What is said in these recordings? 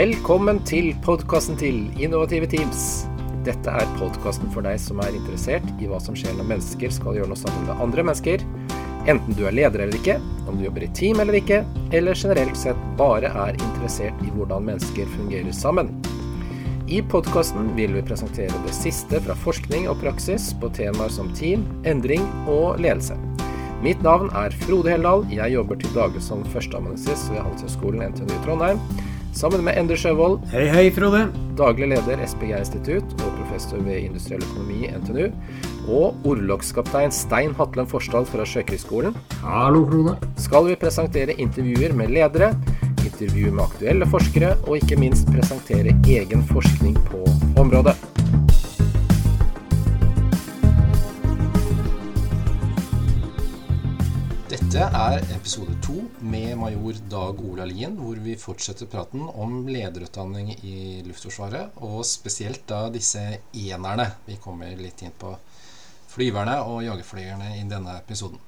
Velkommen til podkasten til Innovative Teams. Dette er podkasten for deg som er interessert i hva som skjer når mennesker skal gjøre noe sammen med andre mennesker. Enten du er leder eller ikke, om du jobber i team eller ikke, eller generelt sett bare er interessert i hvordan mennesker fungerer sammen. I podkasten vil vi presentere det siste fra forskning og praksis på temaer som team, endring og ledelse. Mitt navn er Frode Heldal. Jeg jobber til daglig som førsteamanuensis ved Handelshøyskolen NTNU Trondheim. Sammen med Endre Sjøvold, Hei, hei, Frode. daglig leder SPG-institutt og professor ved industriell økonomi i NTNU, og orlogskaptein Stein Hatlen Forsdal fra Sjøkrigsskolen, Hallo, Frode. skal vi presentere intervjuer med ledere, intervju med aktuelle forskere, og ikke minst presentere egen forskning på området. Dette er episode to med major Dag Ola Lien, hvor vi fortsetter praten om lederutdanning i Luftforsvaret, og spesielt da disse enerne. Vi kommer litt inn på flyverne og jagerflygerne i denne episoden.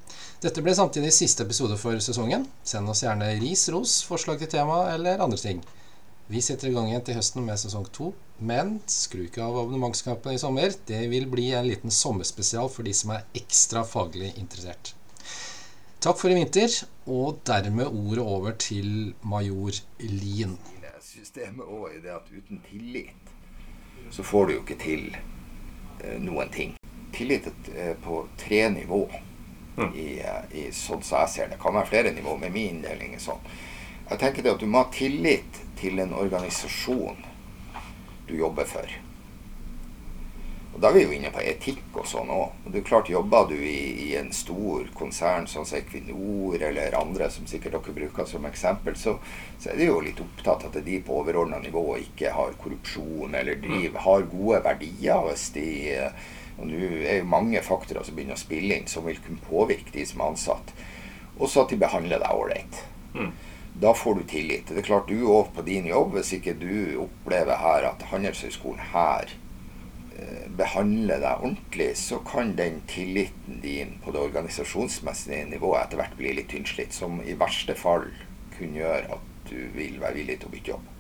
Dette ble samtidig siste episode for sesongen. Send oss gjerne ris, ros, forslag til tema eller andre ting. Vi setter i gang igjen til høsten med sesong to, men skru ikke av abonnementskapet i sommer. Det vil bli en liten sommerspesial for de som er ekstra faglig interessert. Takk for i vinter, og dermed ordet over til major Lien. Systemet òg er det at uten tillit så får du jo ikke til eh, noen ting. Tillit er på tre nivå i, eh, i sånn som jeg ser det. Det kan være flere nivå, med min inndeling er sånn. Jeg tenker det at du må ha tillit til en organisasjon du jobber for. Og Da er vi jo inne på etikk og sånn òg. Er klart, jobber du i, i en stor konsern sånn som Equinor eller andre, som sikkert dere bruker som eksempel, så, så er de jo litt opptatt av at de på overordna nivå ikke har korrupsjon eller driver, har gode verdier. hvis de og nå er jo mange faktorer som begynner å spille inn, som vil kunne påvirke de som er ansatt. Og så at de behandler deg ålreit. Da får du tillit. Det er klart du òg på din jobb, hvis ikke du opplever her at Handelshøyskolen her behandler deg ordentlig, så kan den tilliten din på det organisasjonsmessige nivået etter hvert bli litt tynnslitt, som i verste fall kunne gjøre at du vil være villig til å bytte jobb.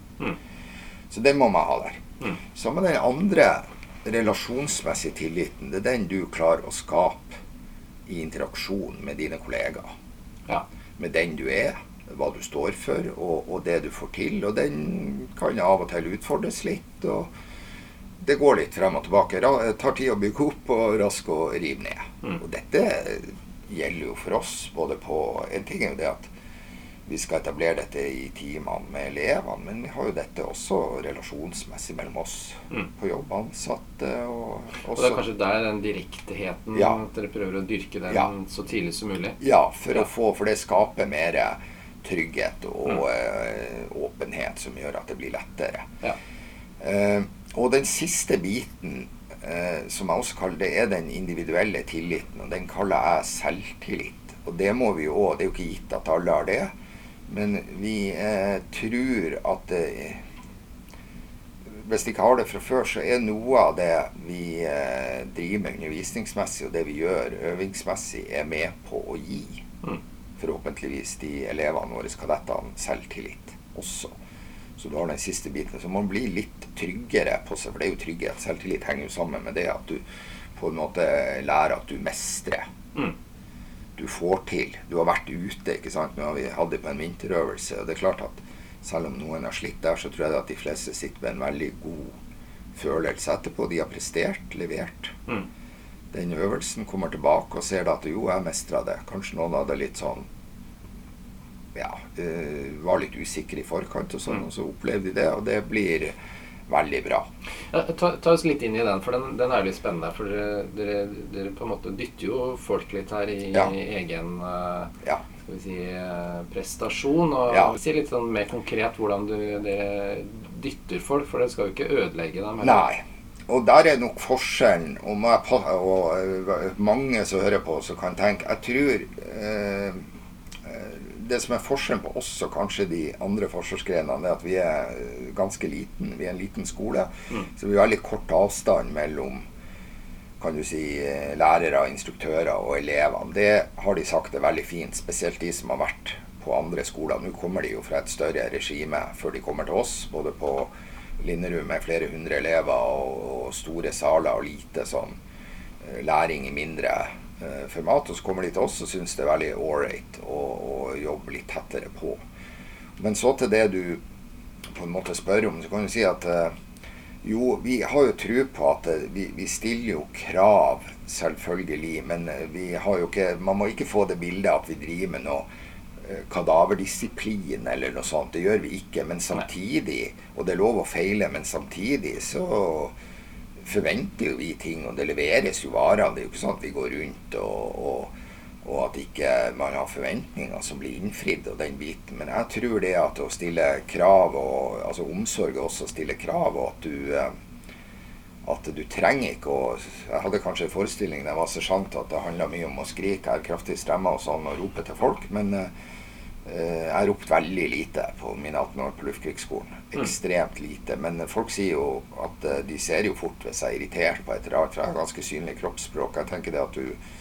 Så det må man ha der. Så med den andre relasjonsmessige tilliten, det er den du klarer å skape i interaksjon med dine kollegaer. Ja. Med den du er, hva du står for, og, og det du får til. Og den kan av og til utfordres litt. og det går litt frem og tilbake. Det tar tid å bygge opp og raskt å rive ned. Og dette gjelder jo for oss både på En ting er jo det at vi skal etablere dette i timene med elevene, men vi har jo dette også relasjonsmessig mellom oss på jobb, ansatte og Og det er kanskje der den direktheten Ja. at dere prøver å dyrke den Ja. så tidlig som mulig. Ja, for, Ja. Få, for det skaper mer trygghet og Mm. eh, åpenhet som gjør at det blir lettere. Ja. Eh, og den siste biten, eh, som jeg også kaller det, er den individuelle tilliten. Og den kaller jeg selvtillit. Og det må vi jo òg. Det er jo ikke gitt at alle har det. Men vi eh, tror at det, hvis de ikke har det fra før, så er noe av det vi eh, driver med undervisningsmessig, og det vi gjør øvingsmessig, er med på å gi Mm. forhåpentligvis de elevene våre, kadettene, selvtillit også. Så du har den siste biten. Så man blir litt tryggere på seg, for det er jo trygghet. Selvtillit henger jo sammen med det at du på en måte lærer at du mestrer. Mm. Du får til. Du har vært ute, ikke sant. Nå har vi hatt det på en vinterøvelse, og det er klart at selv om noen har slitt der, så tror jeg at de fleste sitter med en veldig god følelse etterpå. De har prestert, levert. Mm. Den øvelsen kommer tilbake og ser at jo, jeg mestra det. Kanskje noen hadde litt sånn ja, eh, var litt usikre i forkant og sånn, Mm. og så opplevde de det, og det blir veldig bra. Ja, ta, ta oss litt inn i den, for den, den er litt spennende. For dere, dere, dere på en måte dytter jo folk litt her i Ja. egen uh, Ja. skal vi si, eh, prestasjon. Og Ja. si litt sånn mer konkret hvordan du, dere dytter folk, for det skal jo ikke ødelegge dem. Eller? Nei. Og der er nok forskjellen, og, og mange som hører på, som kan tenke Jeg tror eh, det som er forskjellen på oss og kanskje de andre forsvarsgrenene, er at vi er eh, ganske liten. Vi er en liten skole. Mm. Så vi har veldig kort avstand mellom kan du si, eh, lærere, instruktører og elevene. Det har de sagt er veldig fint, spesielt de som har vært på andre skoler. Nå kommer de jo fra et større regime før de kommer til oss. Både på Linderud med flere hundre elever og, store saler og lite sånn eh, læring i mindre format. Og så kommer de til oss og syns det er veldig ålreit å, å jobbe litt tettere på. Men så til det du på en måte spør om, så kan du si at eh, jo, vi har jo tro på at eh, vi, vi, stiller jo krav, selvfølgelig. Men eh, vi har jo ikke, man må ikke få det bildet at vi driver med noe eh, kadaverdisiplin eller noe sånt. Det gjør vi ikke. Men samtidig, og det er lov å feile, men samtidig så forventer jo vi ting, og det leveres jo varer. Det er jo ikke sånn at vi går rundt og, og og at ikke man har forventninger som blir innfridd, og den biten. Men jeg tror det at å stille krav, og, altså omsorg også stille krav, og at du eh, at du trenger ikke å Jeg hadde kanskje en forestilling da jeg var sersjant at det handla mye om å skrike her kraftig stemme og sånn og rope til folk, men eh, jeg ropte ropt veldig lite på mine 18 år på Luftkrigsskolen. Mm. Ekstremt lite. Men folk sier jo at eh, de ser jo fort hvis jeg er irritert på et rart, har ganske synlig kroppsspråk. Jeg tenker det at du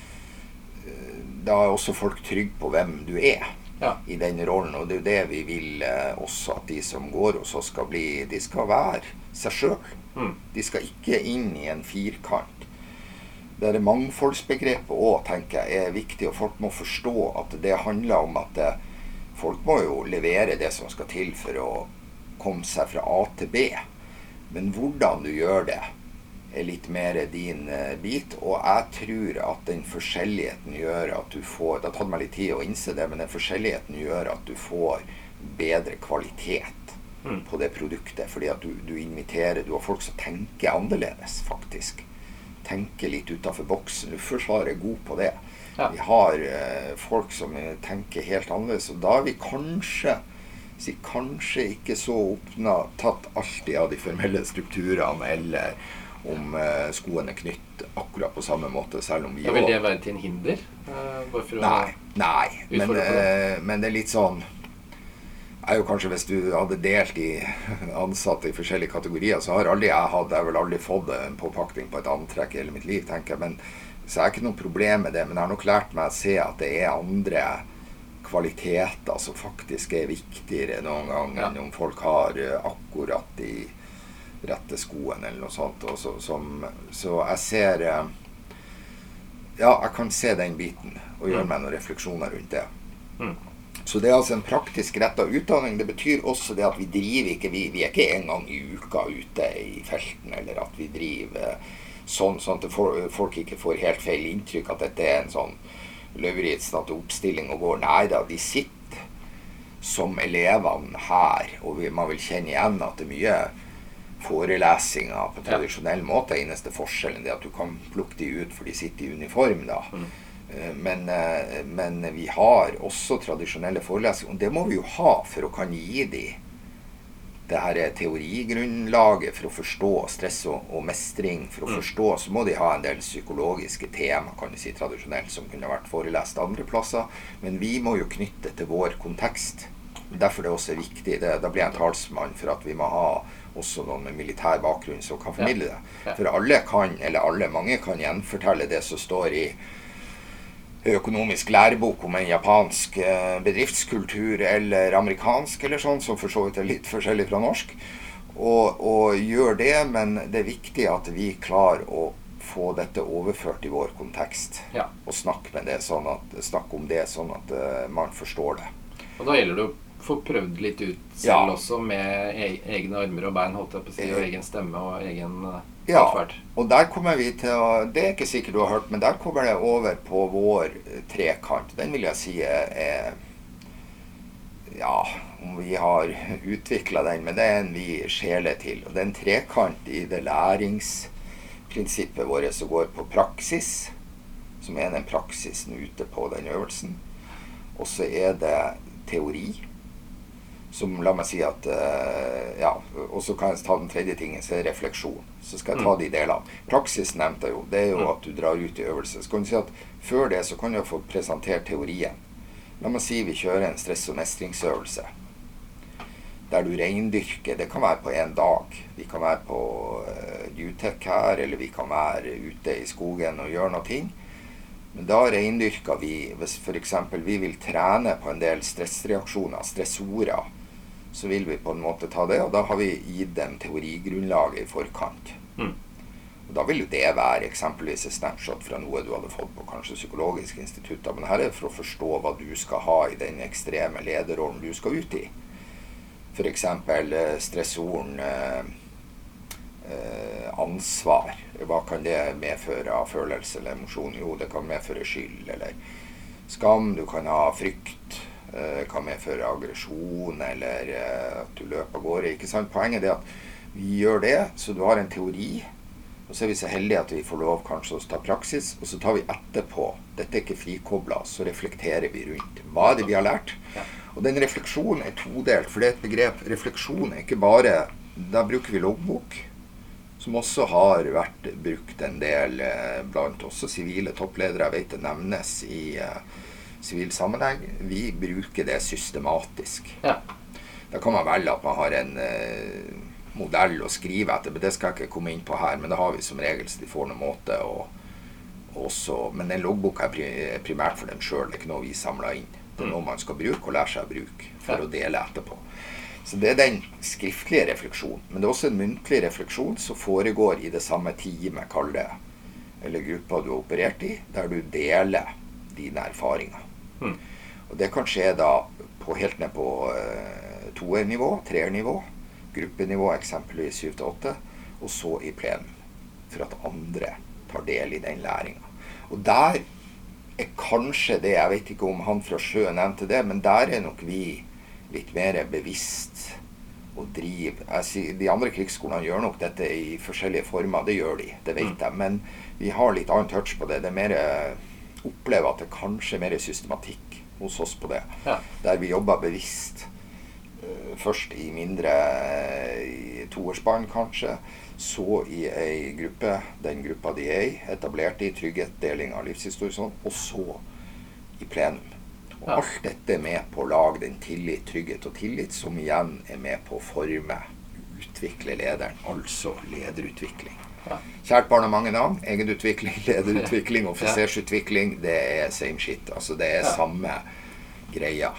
da er også folk trygge på hvem du er ja. i den rollen. Og det er jo det vi vil eh, også at de som går hos oss skal bli. De skal være seg sjøl. Mm. De skal ikke inn i en firkant. Det er mangfoldsbegrepet òg, tenker jeg, er viktig. Og folk må forstå at det handler om at folk må jo levere det som skal til for å komme seg fra A til B. Men hvordan du gjør det, er litt mer din uh, bit. Og jeg tror at den forskjelligheten gjør at du får Det har tatt meg litt tid å innse det, men den forskjelligheten gjør at du får bedre kvalitet mm. på det produktet. Fordi at du, du, inviterer Du har folk som tenker annerledes, faktisk. Tenker litt utafor boksen. Luftforsvaret er god på det. Ja. Vi har uh, folk som tenker helt annerledes, og da er vi kanskje si, kanskje ikke så opptatt alltid av de formelle strukturene eller om eh, skoene er knytt akkurat på samme måte, selv om vi ja, Vil det være til en hinder? Uh, nei, nei. Men, eh, men, det er litt sånn er jo kanskje Hvis du hadde delt i ansatte i forskjellige kategorier, så har aldri jeg hatt Jeg vel aldri fått en påpakning på et antrekk i hele mitt liv, tenker jeg. Men, så jeg har ikke noe problem med det. Men jeg har nok lært meg å se at det er andre kvaliteter som faktisk er viktigere noen gang enn om folk har akkurat de rette skoene eller noe sånt. Så, som, så, jeg ser eh, Ja, jeg kan se den biten og gjøre mm. meg noen refleksjoner rundt det. Mm. Så det er altså en praktisk retta utdanning. Det betyr også det at vi driver ikke Vi, vi er ikke en gang i uka ute i felten, eller at vi driver sånn, sånn at folk ikke får helt feil inntrykk at dette er en sånn Lauritzen oppstilling og går. Nei da, de sitter som elevene her, og vi, man vil kjenne igjen at det er mye forelesninger på tradisjonell måte. Eneste forskjellen er at du kan plukke de ut, for de sitter i uniform. da. Mm. Eh, men, eh, men, vi har også tradisjonelle forelesninger. Og det må vi jo ha for å kan gi de det her er teorigrunnlaget for å forstå stress og, og mestring. For å mm. forstå så må de ha en del psykologiske tema kan du si tradisjonelt som kunne vært forelest andre plasser. Men vi må jo knytte til vår kontekst. Derfor det også er viktig. Det, da blir jeg en talsmann for at vi må ha også noen med militær bakgrunn som kan formidle det. For alle kan, eller alle, mange kan gjenfortelle det som står i økonomisk lærebok om en japansk eh, bedriftskultur eller amerikansk eller sånn, som for så vidt er litt forskjellig fra norsk. Og, og gjør det, men det er viktig at vi klarer å få dette overført i vår kontekst. Ja. Og snakke, det sånn at, snakke om det sånn at uh, man forstår det. Og da gjelder det å få prøvd litt ut selv ja. også, med e egne armer og bein, holdt jeg på å si, og egen stemme og egen ja, ja, og der kommer vi til å Det er ikke sikkert du har hørt, men der kommer det over på vår eh, trekant. Den vil jeg si er Ja, om vi har utvikla den, men det er en vi skjeler til. Og det er en trekant i det læringsprinsippet vårt som går på praksis, som er den praksisen ute på den øvelsen. Og så er det teori som la meg si at uh, Ja, og så kan jeg ta den tredje tingen, så er det refleksjon. Så skal jeg ta mm. de delene. Praksis nevnte jeg jo. Det er jo mm. at du drar ut i øvelse. Så kan du si at før det så kan du få presentert teorien. La meg si vi kjører en stress- og mestringsøvelse. Der du reindyrker. Det kan være på én dag. Vi kan være på uh, her, eller vi kan være ute i skogen og gjøre noe ting. Men da reindyrker vi Hvis f.eks. vi vil trene på en del stressreaksjoner, stressorer, så vil vi på en måte ta det, og da har vi gitt dem teorigrunnlaget i forkant. Mm. Og Da vil jo det være eksempelvis et snapshot fra noe du hadde fått på kanskje psykologiske institutter. Men her er det for å forstå hva du skal ha i den ekstreme lederrollen du skal ut i. F.eks. Eh, stressoren eh, eh, ansvar. Hva kan det medføre av følelse eller emosjon? Jo, det kan medføre skyld eller skam. Du kan ha frykt. Kan medføre aggresjon eller at du løper av gårde. ikke sant? Poenget er at vi gjør det, så du har en teori. Og så er vi så heldige at vi får lov kanskje å ta praksis, og så tar vi etterpå. Dette er ikke frikobla, så reflekterer vi rundt. Hva er det vi har lært? Og den refleksjonen er todelt, for det er et begrep. Refleksjon er ikke bare Da bruker vi loggbok, som også har vært brukt en del blant også sivile toppledere. Jeg vet det nevnes i sivil sammenheng. Vi bruker det systematisk. Ja. Da kan man velge at man har en eh, modell å skrive etter. men Det skal jeg ikke komme inn på her, men det har vi som regel, så de får noen måte. Og, også, men den loggboka er primært for dem sjøl. Det er ikke noe vi samler inn. Det er noe man skal bruke og lære seg å bruke for Ja. å dele etterpå. Så det er den skriftlige refleksjonen. Men det er også en muntlig refleksjon som foregår i det samme teamet, kall det, eller gruppa du har operert i, der du deler dine erfaringer. Mm. Og det kan skje da på, helt ned på uh, toernivå, treernivå, gruppenivå, eksempelvis 7-8, og så i plenum. For at andre tar del i den læringa. Og der er kanskje det Jeg vet ikke om han fra sjø nevnte det, men der er nok vi litt mer bevisst og driver jeg sier, De andre krigsskolene gjør nok dette i forskjellige former, det gjør de, det vet jeg. Men vi har litt annen touch på det. Det er mer Opplever at det kanskje er mer systematikk hos oss på det. Ja. Der vi jobber bevisst. eh, Først i mindre i toårsbarn, kanskje. Så i ei gruppe, den gruppa de er i, etablert i trygghet, deling av livshistorie sånn. Og så i plenum. Og Ja. alt dette er med på å lage den tillit, trygghet og tillit, som igjen er med på å forme, utvikle lederen. Altså lederutvikling. Kjært barn har mange navn. Egenutvikling, lederutvikling, offisersutvikling. Det er same shit. Altså det er samme greia.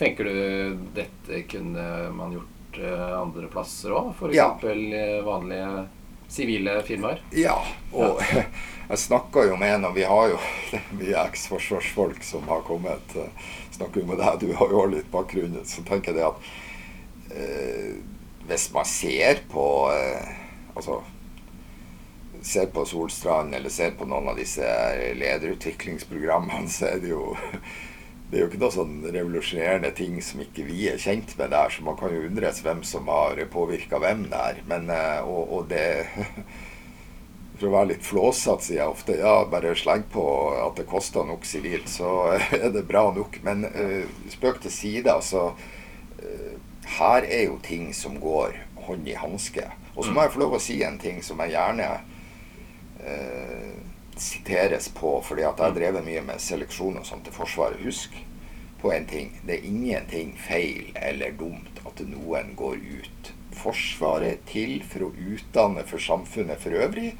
Tenker du dette kunne man gjort eh, andre plasser òg? F.eks. Ja. Ja. vanlige sivile firmaer? Ja, og jeg snakka jo med en, og vi har jo mye eksforsvarsfolk som har kommet. eh, Snakker jo med deg, du har jo også litt bakgrunn. Så tenker jeg det at eh, hvis man ser på eh, Altså ser på Solstrand eller ser på noen av disse lederutviklingsprogrammene, så er det jo det er jo ikke noe sånn revolusjonerende ting som ikke vi er kjent med der, så man kan jo undres hvem som har påvirka hvem der. Men, eh, og, og det For å være litt flåsete sier jeg ofte ja, bare sleng på at det koster nok sivilt, så er det bra nok. Men eh, spøk til side, altså. eh, her er jo ting som går hånd i hanske. Og så må jeg få lov å si en ting som jeg gjerne eh, siteres på, fordi at jeg har drevet mye med seleksjon og sånt til Forsvaret. Husk på en ting. Det er ingenting feil eller dumt at noen går ut. Forsvaret til for å utdanne for samfunnet for øvrig.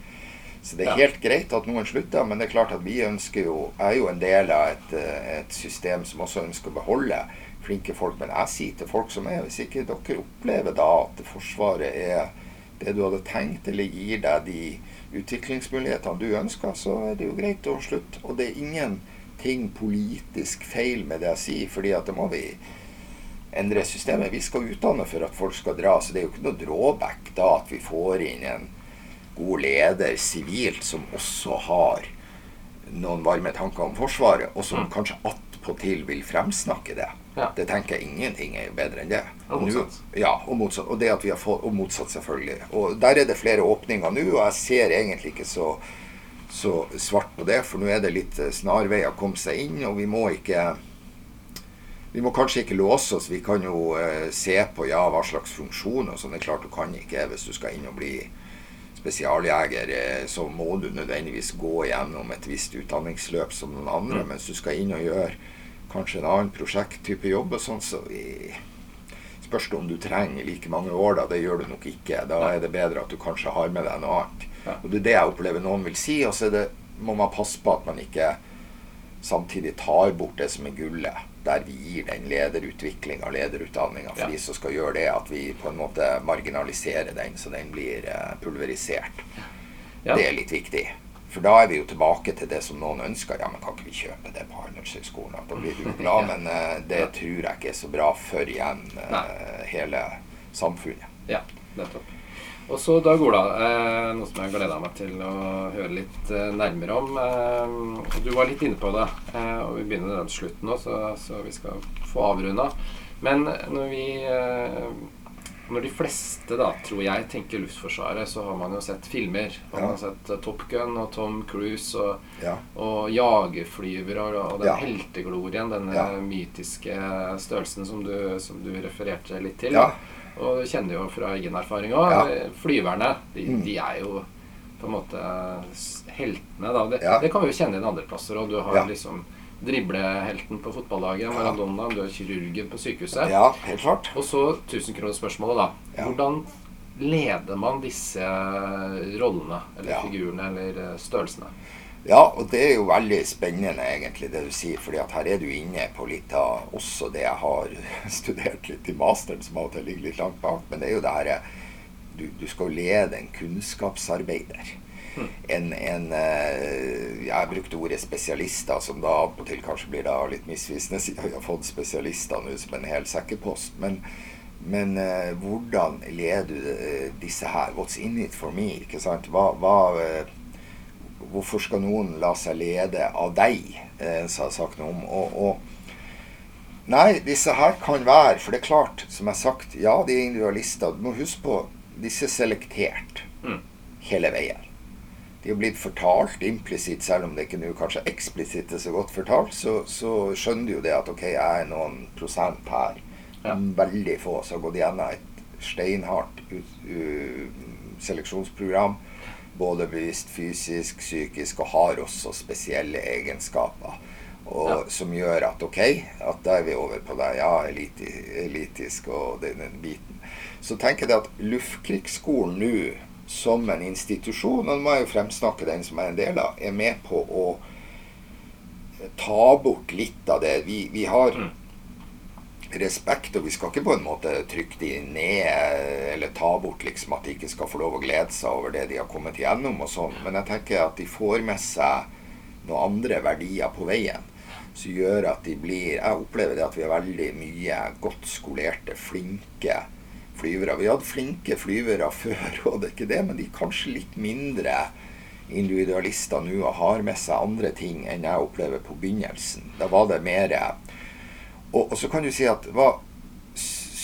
Så det er helt greit at noen slutter, men det er klart at vi ønsker jo Jeg er jo en del av et, eh, et system som også ønsker å beholde flinke folk. Men jeg sier til folk som er Hvis ikke dere opplever da at Forsvaret er det du hadde tenkt, eller gir deg de utviklingsmulighetene du ønsker, så er det jo greit å slutte. Og det er ingenting politisk feil med det jeg sier, fordi at det må vi endre systemet. Vi skal utdanne for at folk skal dra, så det er jo ikke noe drawback da at vi får inn en god leder sivilt som også har noen varme tanker om Forsvaret, og som Mm. kanskje attpåtil vil fremsnakke det. Ja. Det tenker jeg ingenting er bedre enn det. Og nå- motsatt. Ja, og motsatt. Og det at vi har fått, og motsatt, selvfølgelig. Og der er det flere åpninger nå, og jeg ser egentlig ikke så, så svart på det, for nå er det litt snarveier snarvei å komme seg inn, og vi må ikke vi må kanskje ikke låse oss. Vi kan jo eh, se på ja, hva slags funksjon og sånn. Det er klart du kan ikke hvis du skal inn og bli spesialjeger, eh, så må du nødvendigvis gå gjennom et visst utdanningsløp som noen andre. Mm. Mens du skal inn og gjøre kanskje en annen prosjekttype jobb og sånn, så vi, spørs det om du trenger like mange år, da. Det gjør du nok ikke. Da er det bedre at du kanskje har med deg noe annet. Og det er det jeg opplever noen vil si. Og så det, må man passe på at man ikke samtidig tar bort det som er gullet. Der vi gir den lederutviklinga, lederutdanninga, for Ja. de som skal gjøre det. At vi på en måte marginaliserer den, så den blir eh, pulverisert. Ja. Det er litt viktig. For da er vi jo tilbake til det som noen ønsker. Ja, men kan ikke vi kjøpe det på Handelshøyskolen? Da blir du jo glad. Men uh, det tror jeg ikke er så bra for igjen uh, hele samfunnet. Ja, nettopp. Og så Dag Ola, eh, noe som jeg gleda meg til å høre litt eh, nærmere om. Eh, du var litt inne på det, eh, og vi begynner nærmest slutten nå, så, så vi skal få avrunda. Men når vi Når de fleste, da, tror jeg, tenker Luftforsvaret, så har man jo sett filmer. Man Ja. har sett eh, Top Gun og Tom Cruise og, Ja. og jagerflyvere og, og den Ja. helteglorien, denne Ja. mytiske størrelsen som du, som du refererte litt til. Og du kjenner jo fra egen erfaring òg. Ja. Flyverne, de, Mm. de er jo på en måte heltene, da. Det, det kan vi jo kjenne i andre plasser. Og du har liksom driblehelten på fotballaget, Maradona, du er kirurgen på sykehuset. ja, helt klart. Og så tusenkronersspørsmålet, da. Ja. Hvordan leder man disse rollene, eller Ja. figurene, eller eh, størrelsene? Ja, og det er jo veldig spennende egentlig det du sier, fordi at her er du inne på litt av også det jeg har studert litt i masteren, som av og til ligger litt langt bak. Men det er jo det her Du, du skal lede en kunnskapsarbeider. En, en eh, Jeg brukte ordet spesialister, som da av og til kanskje blir da litt misvisende, siden vi har fått spesialister nå som en hel sekkepost. Men, men eh, hvordan leder du eh, disse her? What's in it for me? Ikke sant? Hva, hva Hvorfor skal noen la seg lede av deg? Eh, jeg har sagt noe om. Og, og Nei, disse her kan være For det er klart, som jeg har sagt, ja, de er individualister. Du må huske på disse er selektert Mm. hele veien. De har blitt fortalt implisitt, selv om det ikke nå kanskje eksplisitt er så godt fortalt, så, så skjønner du jo det at ok, jeg er noen prosent her. Ja. Veldig få som har gått gjennom et steinhardt ut, u, seleksjonsprogram. Både bevisst fysisk, psykisk, og har også spesielle egenskaper. Og Ja. Som gjør at ok, at da er vi over på det ja, eliti, elitisk og den, den biten. Så tenker jeg at Luftkrigsskolen nå, som en institusjon, og nå må jeg jo fremsnakke den som er en del av, er med på å ta bort litt av det. Vi, vi har Mm. respekt, og vi skal ikke på en måte trykke de ned eller ta bort liksom at de ikke skal få lov å glede seg over det de har kommet gjennom og sånn. Men jeg tenker at de får med seg noen andre verdier på veien som gjør at de blir Jeg opplever det at vi har veldig mye godt skolerte, flinke flyvere. Vi hadde flinke flyvere før, og det er ikke det, men de er kanskje litt mindre individualister nå og har med seg andre ting enn jeg opplever på begynnelsen. Da var det mer og, og så kan du si at det var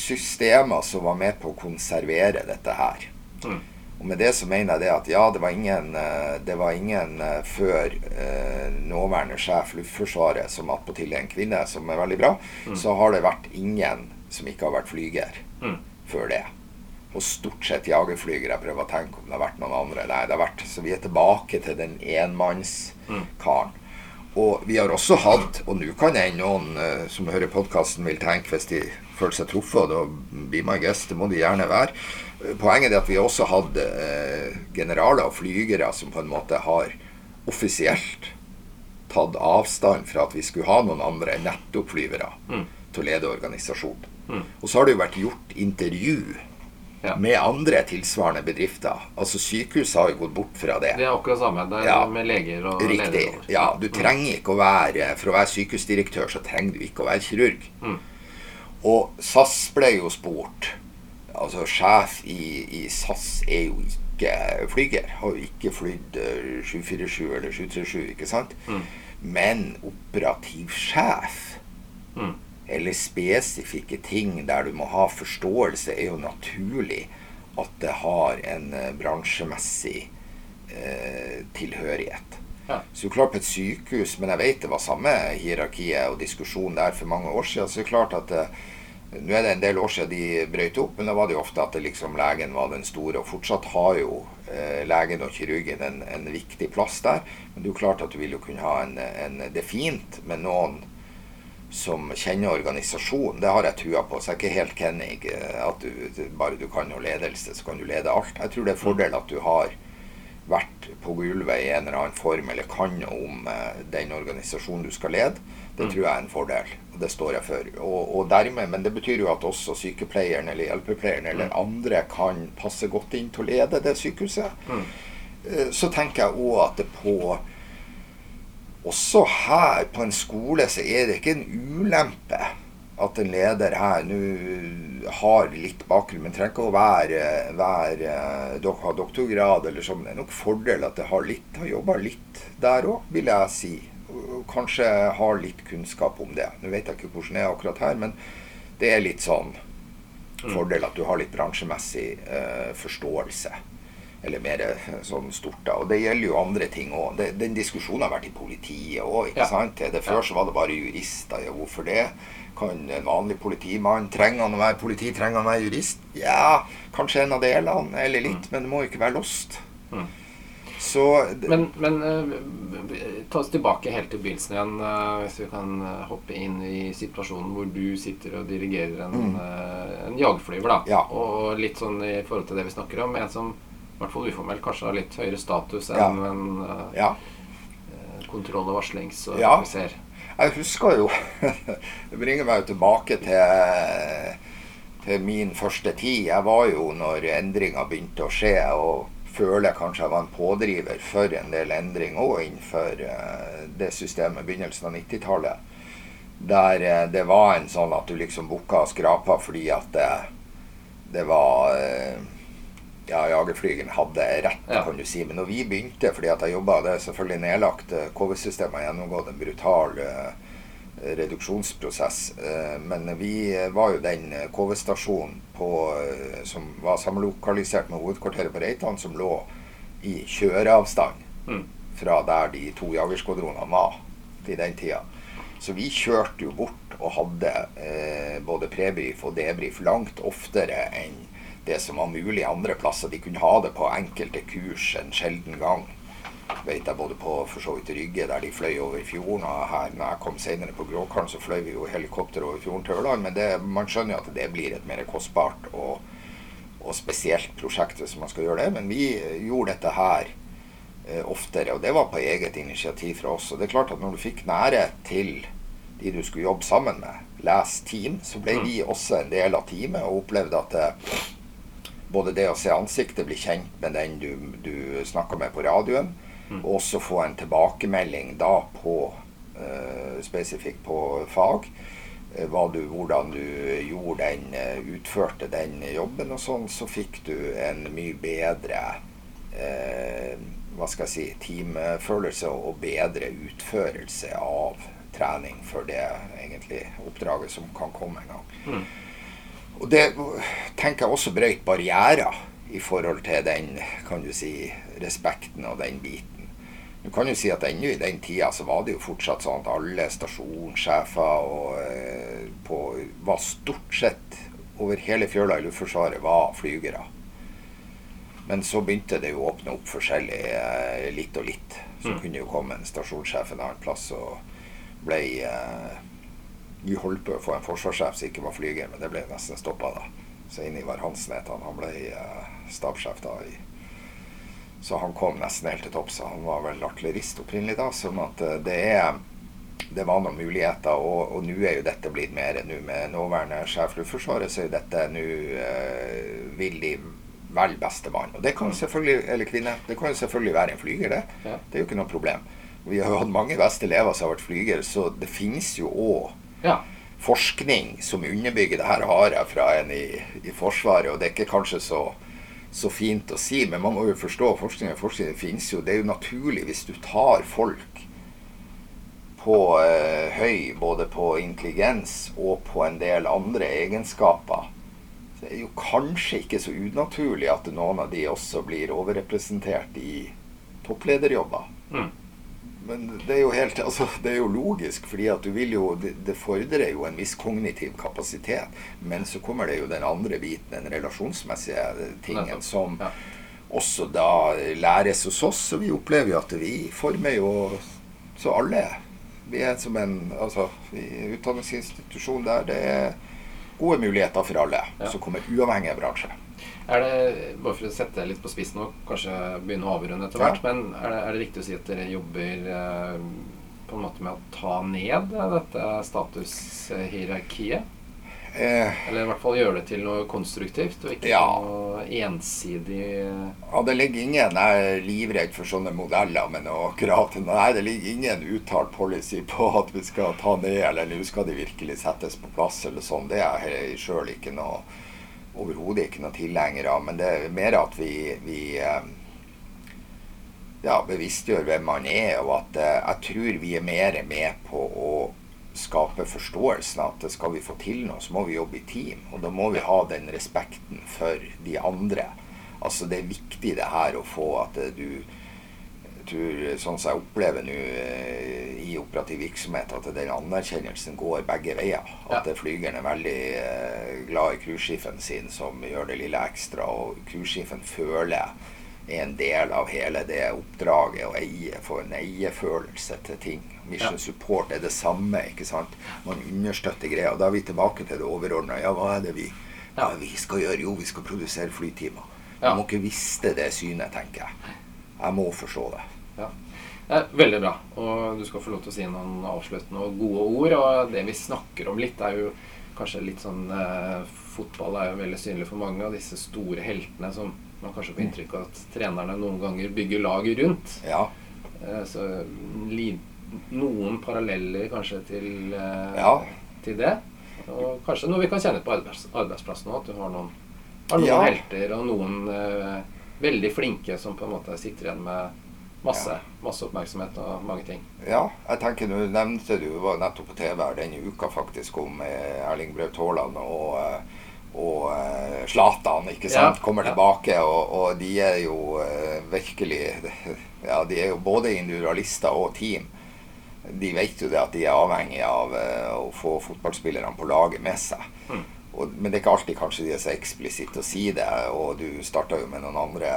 systemer som var med på å konservere dette her. Mm. Og med det så mener jeg det at ja, det var ingen, eh, det var ingen eh, før eh, nåværende sjef Luftforsvaret, som attpåtil er en kvinne, som er veldig bra, så har det vært ingen som ikke har vært flyger Mm. Før det. Og stort sett jagerflygere. Jeg prøver å tenke om det har vært noen andre. Nei, det har vært, Så vi er tilbake til den enmannskaren. Og vi har også hatt, og nå kan jeg noen uh, som hører podkasten vil tenke hvis de føler seg truffet, da be my guest, det må de gjerne være. Eh, Poenget er at vi har også hatt uh, generaler og flygere som på en måte har offisielt tatt avstand fra at vi skulle ha noen andre enn nettopp flyvere Mm. Til å lede organisasjonen. Mm. Og så har det jo vært gjort intervju Ja. med andre tilsvarende bedrifter. Altså Sykehus har jo gått bort fra det. Det er akkurat samme. Det er Ja. med leger og Riktig. Leder. Ja, du trenger ikke å være For å være sykehusdirektør så trenger du ikke å være kirurg. Mm. Og SAS ble jo spurt Altså sjef i, i SAS er jo ikke flyger. Har jo ikke flydd eh, 747 eller 737, ikke sant? Mm. Men operativ sjef Mm. Eller spesifikke ting der du må ha forståelse, er jo naturlig at det har en eh, bransjemessig eh, tilhørighet. Ja. Så klart på et sykehus, men jeg vet det var samme hierarkiet og diskusjon der for mange år siden. Så det er klart at eh, nå er det en del år siden de brøyt opp, men da var det jo ofte at det liksom legen var den store. Og fortsatt har jo eh, legen og kirurgen en, en viktig plass der. Men det er jo klart at du vil jo kunne ha en, en Det er fint med noen som kjenner organisasjonen. Det har jeg trua på. Så jeg er ikke helt Kennig. eh, At du, bare du kan noe ledelse, så kan du lede alt. Jeg tror det er fordel at du har vært på gulvet i en eller annen form eller kan om eh, den organisasjonen du skal lede, det mm. tror jeg er en fordel. Og det står jeg for. Og, og dermed, men det betyr jo at også sykepleieren eller hjelpepleieren eller mm. andre kan passe godt inn til å lede det sykehuset. Mm. Eh, så tenker jeg òg at det på også her på en skole så er det ikke en ulempe at en leder her nå har litt bakgrunn, men trenger ikke å være, være ha doktorgrad eller sånn. Det er nok fordel at det har litt, har jobba litt der òg, vil jeg si. Kanskje har litt kunnskap om det. Nå vet jeg ikke hvordan det er akkurat her, men det er litt sånn mm. fordel at du har litt bransjemessig uh, forståelse. Eller mer eh, sånn stort. da, Og det gjelder jo andre ting òg. Den diskusjonen har vært i politiet òg. Ja. Før så var det bare jurister. Ja, hvorfor det? Kan en vanlig politimann Trenger han å være politi? Trenger han å være jurist? Ja, kanskje en av delene, eller litt, mm. men det må jo ikke være lost. Mm. Så Men, men uh, ta oss tilbake helt til begynnelsen igjen, uh, hvis vi kan uh, hoppe inn i situasjonen hvor du sitter og dirigerer en, mm. en jagerflyver, da. Ja. Og litt sånn i forhold til det vi snakker om, en som i hvert fall uformelt kanskje har litt høyere status enn ja. en ja. kontroll- og varslingsoffiser. Ja. Jeg husker jo Det bringer meg jo tilbake til, til min første tid. Jeg var jo når endringer begynte å skje, og føler kanskje jeg var en pådriver for en del endring òg innenfor eh, det systemet begynnelsen av 90-tallet. Der eh, det var en sånn at du liksom booka og skrapa fordi at det, det var ja, jagerflygeren hadde rett, ja. kan du si. Men når vi begynte, fordi at jeg jobba Det er selvfølgelig nedlagt. Eh, KV-systemet har gjennomgått en brutal uh, reduksjonsprosess. Uh, men vi var jo den KV-stasjonen uh, som var samlokalisert med hovedkvarteret på Reitan, som lå i kjøreavstand mm. fra der de to jagerskvadronene var i den tida. Så vi kjørte jo bort og hadde både prebrief og debrief langt oftere enn det som var mulig andre plasser. De kunne ha det på enkelte kurs en sjelden gang. Vet jeg både på for så vidt Rygge, der de fløy over fjorden. Og her når jeg kom senere på Gråkallen, så fløy vi jo helikopter over fjorden til Ørland. Men det, man skjønner jo at det blir et mer kostbart og, og spesielt prosjekt hvis man skal gjøre det. Men vi gjorde dette her eh, oftere, og det var på eget initiativ fra oss. Og det er klart at når du fikk nærhet til de du skulle jobbe sammen med, les team, så ble vi også en del av teamet og opplevde at det, både det å se ansiktet, bli kjent med den du, du snakker med på radioen, mm. og også få en tilbakemelding da på uh, spesifikt på fag. Uh, du, hvordan du gjorde den, uh, utførte den jobben og sånn, så fikk du en mye bedre hva skal jeg si, teamfølelse og bedre utførelse av trening for det egentlig oppdraget som kan komme en gang. Mm. Og det tenker jeg også brøyt barrierer i forhold til den kan du si, respekten og den biten. Du kan jo si at ennå i den tida så var det jo fortsatt sånn at alle stasjonssjefer og, eh, på, var stort sett over hele fjøla i Luftforsvaret var flygere. Men så begynte det jo å åpne opp forskjellig eh, litt og litt. Så mm. kunne jo komme en stasjonssjef en annen plass og ble eh, vi holdt på å få en forsvarssjef som ikke var flyger, men det ble nesten stoppa da. Så Ivar Hansen het han. Han ble uh, stabssjef da. I, så han kom nesten helt til topps. Han var vel artillerist opprinnelig da. Sånn at uh, det er det var noen muligheter, og, og nå er jo dette blitt mer nå med nåværende sjef Luftforsvaret, så er jo dette nå uh, vil de vel beste mann. Og det kan selvfølgelig, eller kvinne, det kan jo selvfølgelig være en flyger, det. Ja. Det er jo ikke noe problem. Vi har jo hatt mange beste elever som har vært flyger, så det finnes jo òg ja. forskning som underbygger det her, har jeg fra en i, i Forsvaret. Og det er ikke kanskje så, så, fint å si, men man må jo forstå forskning. Forskning finnes jo. Det er jo naturlig hvis du tar folk på eh, høy, både på intelligens og på en del andre egenskaper. Så det er jo kanskje ikke så unaturlig at noen av de også blir overrepresentert i topplederjobber. Mm. Men det er jo helt altså, Det er jo logisk, fordi at du vil jo det, det, fordrer jo en viss kognitiv kapasitet. Men så kommer det jo den andre biten, den relasjonsmessige tingen, som ja. også da læres hos oss. Og vi opplever jo at vi former jo så alle. Vi er som en altså, utdanningsinstitusjon der det er gode muligheter for alle ja. som kommer uavhengig av bransje. Er det, bare for å sette det litt på spissen og kanskje begynne å avrunde etter hvert, Ja. men er det, er det riktig å si at dere jobber eh, på en måte med å ta ned eh, dette statushierarkiet? Eh, Eller i hvert fall gjøre det til noe konstruktivt, og ikke Ja. noe ensidig ja, det ligger ingen Jeg er livredd for sånne modeller med noe akkurat Nei, det ligger ingen uttalt policy på at vi skal ta ned, eller nå skal de virkelig settes på plass, eller sånn. Det er jeg sjøl ikke noe Overhodet ikke noe tilhenger av. Men det er mer at vi, vi eh, ja, bevisstgjør hvem man er, og at eh, jeg tror vi er mer med på å skape forståelsen at skal vi få til noe, så må vi jobbe i team. Og da må vi ha den respekten for de andre. Altså Det er viktig det her å få at eh, du tror, Sånn som jeg opplever nå eh, i operativ virksomhet, at den anerkjennelsen går begge veier. At ja. flygeren er veldig eh, glad i cruiseskipene sin, som gjør det lille ekstra. Og cruiseskipen føler er en del av hele det oppdraget å eie, få en eiefølelse til ting. Mission Ja. support er det samme. ikke sant? Man understøtter greia. Og da er vi tilbake til det overordna. Ja, hva er det vi, er vi skal gjøre? Jo, vi skal produsere flytimer. Ja. Man må ikke miste det synet, tenker jeg. Jeg må forstå det. Ja. Er veldig bra. Og du skal få lov til å si noen avsluttende og gode ord. Og det vi snakker om litt, er jo kanskje litt sånn eh, Fotball er jo veldig synlig for mange av disse store heltene som man kanskje får inntrykk av at trenerne noen ganger bygger laget rundt. Ja. Eh, så noen paralleller kanskje til, eh, Ja. til det. Og kanskje noe vi kan kjenne på arbeids, arbeidsplassen òg. At du har noen, har noen Ja. helter og noen eh, veldig flinke som på en måte sitter igjen med masse, masse oppmerksomhet og mange ting. Ja, jeg tenker du nevnte du var nettopp på TV her denne uka faktisk om eh, Erling Braut Haaland og, eh, og eh, Zlatan, ikke sant? Ja, Kommer tilbake, og, og de er jo virkelig Ja, de er jo både individualister og team. De vet jo det at de er avhengig av å få fotballspillerne på laget med seg. Mm. Og, men det er ikke alltid kanskje de er så eksplisitte å si det. Og du starta jo med noen andre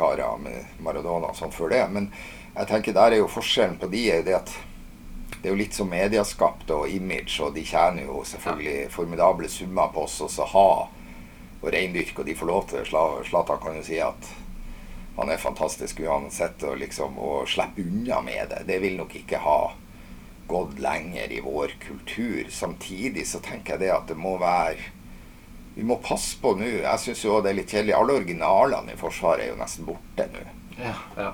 karer med Maradona og sånn før det. Men jeg tenker der er jo forskjellen på de er jo det at det er jo litt som medieskapt og image, og de tjener jo selvfølgelig formidable summer på oss også ha og reindyrke, og de får lov til det. Zlatan kan jo si at han er fantastisk uansett, og liksom å slippe unna med det, det vil nok ikke ha gått lenger i vår kultur. Samtidig så tenker jeg det at det må være Vi må passe på nå. Jeg syns jo det er litt kjedelig. Alle originalene i Forsvaret er jo nesten borte nå. Ja, ja.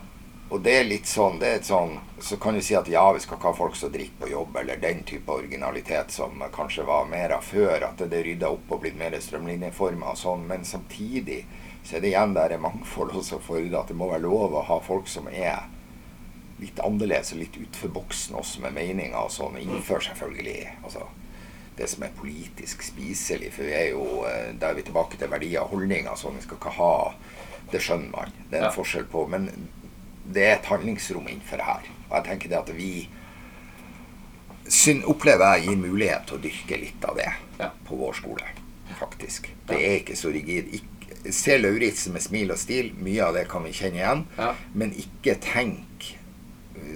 Og det er litt sånn, det er et sånn Så kan du si at ja, vi skal ikke ha folk som drikker på jobb, eller den type originalitet som kanskje var mer av før. At det er rydda opp og blitt mer strømlinjeforma og sånn. Men samtidig så er det igjen der er mangfold også for at det må være lov å ha folk som er litt annerledes og litt utenfor boksen også med meninger og sånn. Innenfor selvfølgelig altså, det som er politisk spiselig. For vi er jo eh, Da er vi tilbake til verdier og holdninger. Sånn, vi skal ikke ha Det skjønner man. Det er en Ja. forskjell på. Men det er et handlingsrom innenfor det her. Og jeg tenker det at vi syn, opplever jeg gir mulighet til å dyrke litt av det Ja. på vår skole, faktisk. Det er ikke så rigid. Ikke, se Lauritzen med smil og stil, mye av det kan vi kjenne igjen. Ja. Men ikke tenk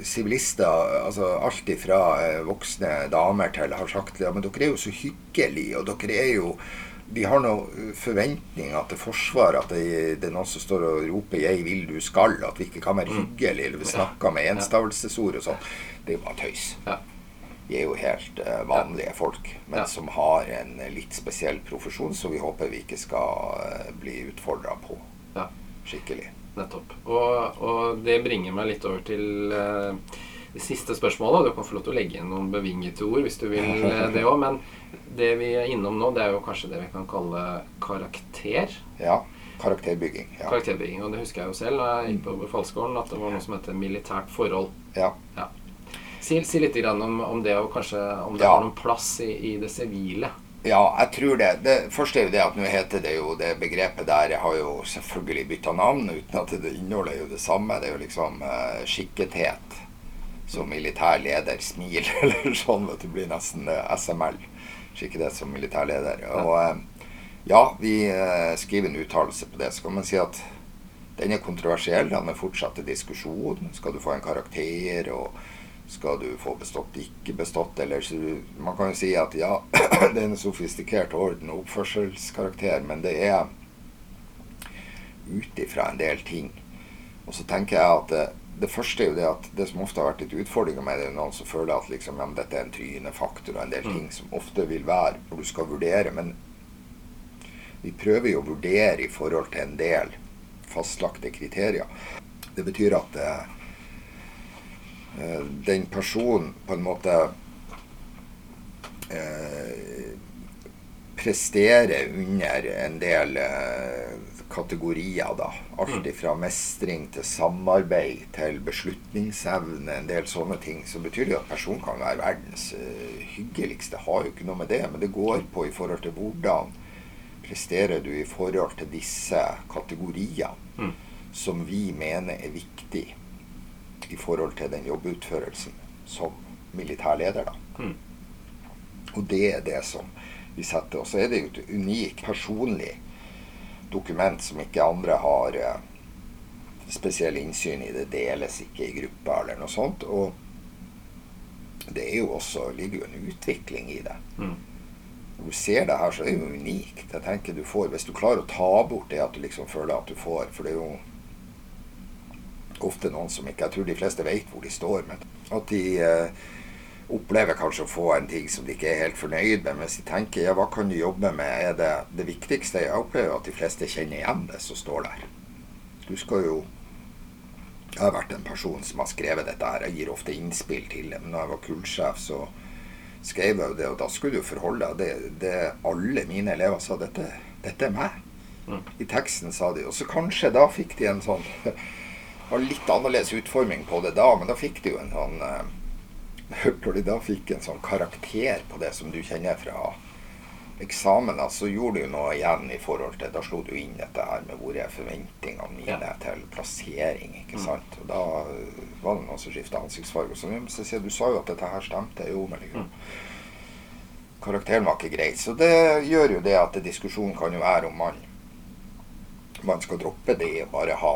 Sivilister, altså alt ifra eh, voksne damer til har sagt ja, men dere er jo så hyggelige, og dere er jo de har noen forventninger til Forsvaret, at det, det er noen som står og roper 'jeg vil, du skal', at vi ikke kan være hyggelige, eller vi snakker med enstavelsesord og sånn. Det er jo bare tøys. Vi er jo helt uh, vanlige folk, men som har en eh, litt spesiell profesjon, så vi håper vi ikke skal uh, bli utfordra på Ja. skikkelig. Nettopp. Og, og det bringer meg litt over til eh, det siste spørsmålet. Du kan få lov til å legge inn noen bevingete ord hvis du vil eh, det òg. Men det vi er innom nå, det er jo kanskje det vi kan kalle karakter. Ja. Karakterbygging. Ja. Karakterbygging. Og det husker jeg jo selv da jeg gikk på Befalsskolen, at det var noe som heter militært forhold. ja. Si, si litt grann om, om det, og kanskje om det Ja. har noen plass i, i det sivile. Ja, jeg tror det. Det første er jo det at nå heter det jo det begrepet der Jeg har jo selvfølgelig bytta navn, uten at det innholdet er jo det samme. Det er jo liksom uh, skikkethet som militær leder. Smil eller sånn. Vet du, blir nesten uh, SML. Skikkethet som militær leder. Og uh, ja, vi eh, skriver en uttalelse på det. Så kan man si at den er kontroversiell. Den er fortsatt til diskusjon. Skal du få en karakter? og skal du få bestått, ikke bestått, eller så Man kan jo si at ja, det er en sofistikert orden og oppførselskarakter, men det er ut ifra en del ting. Og så tenker jeg at det, det første er jo det at det som ofte har vært litt utfordringa med det, er noen som føler at liksom, ja, dette er en trynefaktor og en del ting som ofte vil være når du skal vurdere. Men vi prøver jo å vurdere i forhold til en del fastlagte kriterier. Det betyr at eh, den personen på en måte eh, presterer under en del eh, kategorier, da. Alt mm. fra mestring til samarbeid til beslutningsevne, en del sånne ting. Så betyr det at personen kan være verdens eh, hyggeligste. Har jo ikke noe med det. Men det går på i forhold til hvordan presterer du i forhold til disse kategoriene mm. som vi mener er viktig i forhold til den jobbutførelsen som militærleder, da. Mm. Og det er det som vi setter. Og så er det jo et unikt personlig dokument som ikke andre har eh, spesiell innsyn i. Det deles ikke i grupper eller noe sånt. Og det er jo også, ligger jo en utvikling i det. Mm. Når du ser det her, så er det jo unikt. Jeg tenker du får, Hvis du klarer å ta bort det at du liksom føler at du får For det er jo ofte noen som ikke Jeg tror de fleste vet hvor de står, men at de eh, opplever kanskje å få en ting som de ikke er helt fornøyd med. Mens de tenker ja, hva kan du jobbe med? Er det det viktigste? Jeg opplever at de fleste kjenner igjen det som står der. Du skal jo Jeg har vært en person som har skrevet dette her. Jeg gir ofte innspill til det. Men da jeg var kullsjef, så skrev jeg jo det, og da skulle du forholde deg det, det alle mine elever sa. Dette, dette er meg. Mm. I teksten sa de. Og så kanskje da fikk de en sånn Har litt annerledes utforming på det da, men da fikk du en sånn Hørte når de da fikk en sånn karakter på det som du kjenner fra eksamen, så gjorde du noe igjen i forhold til Da slo du inn dette her med hvor er forventningene mine ja. til plassering. ikke mm. sant? Og da var det noen som skifta ansiktsfarge. Så, jeg sier du sa jo at dette her stemte. Jo, men liksom mm. Karakteren var ikke grei. Så det gjør jo det at diskusjonen kan jo være om man man skal droppe det og bare ha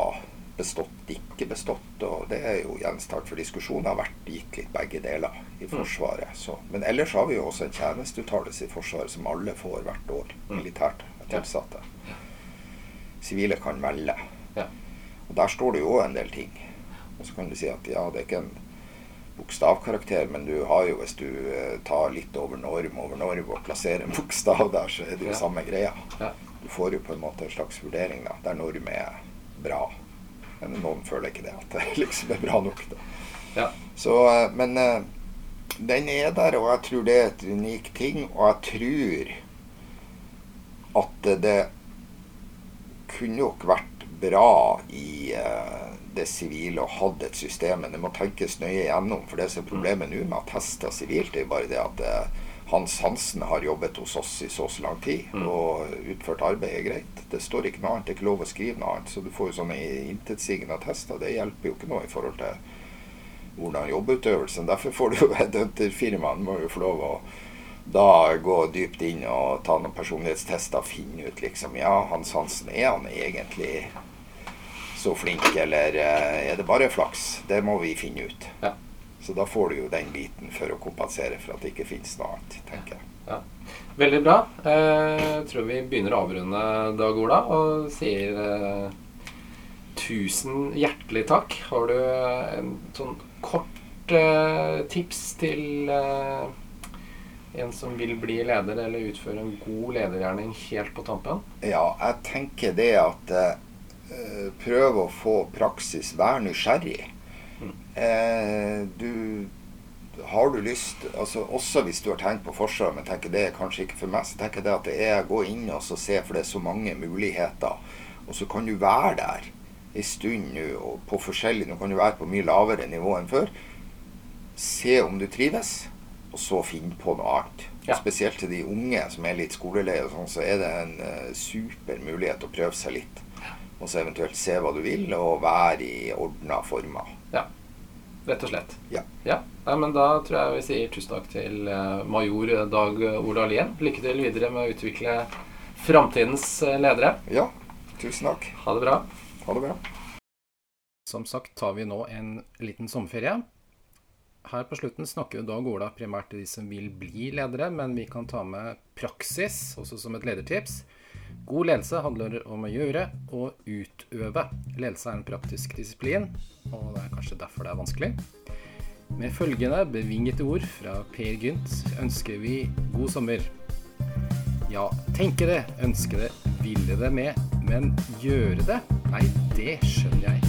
bestått, ikke bestått. Og det er jo gjenstand for diskusjon. har vært gitt litt begge deler i mm. Forsvaret. Så. Men ellers har vi jo også en tjenesteuttalelse i Forsvaret som alle får hvert år. Mm. Militært tilsatte. Sivile kan velge. Og der står det jo òg en del ting. Og så kan du si at ja, det er ikke en bokstavkarakter, men du har jo, hvis du eh, tar litt over norm over norm og plasserer en bokstav der, så er det jo ja. samme greia. Ja. Du får jo på en måte en slags vurdering da, der norm er bra. Men noen føler ikke det, at det liksom er bra nok. Ja. Så, eh, men eh, den er der, og jeg tror det er et unik ting. Og jeg tror at det kunne nok vært bra i uh, det sivile å ha et system. Men det må tenkes nøye igjennom. For det som er problemet nå med å teste sivilt, er bare det at hans Hansen har jobbet hos oss i så så lang tid mm. og utført arbeid er greit. Det står ikke noe annet, det er ikke lov å skrive noe annet. Så du får jo sånne intetsigende attester. Det hjelper jo ikke noe i forhold til hvordan jobbeutøvelsen. Derfor får du jo headhunterfirmaene må jo få lov å da gå dypt inn og ta noen personlighetstester og finne ut liksom Ja, Hans Hansen, er han egentlig så flink, eller eh, er det bare flaks? Det må vi finne ut. Ja. Så da får du jo den biten for å kompensere for at det ikke finnes noe annet, tenker jeg. Ja. Veldig bra. Eh, jeg tror vi begynner å avrunde, Dag Ola, og sier eh, tusen hjertelig takk. Har du en sånn kort eh, tips til eh, en som vil bli leder eller utføre en god ledergjerning helt på tampen? Ja, jeg tenker det at eh, prøv å få praksis, vær nysgjerrig. Eh, du har du lyst altså Også hvis du har tenkt på Forsvaret, men tenker det er kanskje ikke for meg, så tenker jeg det at det er å gå inn og se, for det er så mange muligheter. Og så kan du være der en stund nå, på forskjellig Nå kan du være på mye lavere nivå enn før. Se om du trives, og så finne på noe annet. Ja. Spesielt til de unge som er litt skoleleie, sånn, så er det en uh, super mulighet å prøve seg litt. Og så eventuelt se hva du vil, og være i ordna former. Ja. Rett og slett. Ja. ja. Nei, men da tror jeg vi sier tusen takk til eh, major Dag Ola Lien. Lykke til videre med å utvikle framtidens eh, ledere. Ja, tusen takk. Ha det bra. Ha det bra. Som sagt tar vi nå en liten sommerferie. Her på slutten snakker jo Dag Ola primært til de som vil bli ledere, men vi kan ta med praksis også som et ledertips. God ledelse handler om å gjøre og utøve. Ledelse er en praktisk disiplin, og det er kanskje derfor det er vanskelig. Med følgende bevingete ord fra Per Gynt ønsker vi god sommer. Ja, tenke det, ønske det, ville det med, men gjøre det? Nei, det skjønner jeg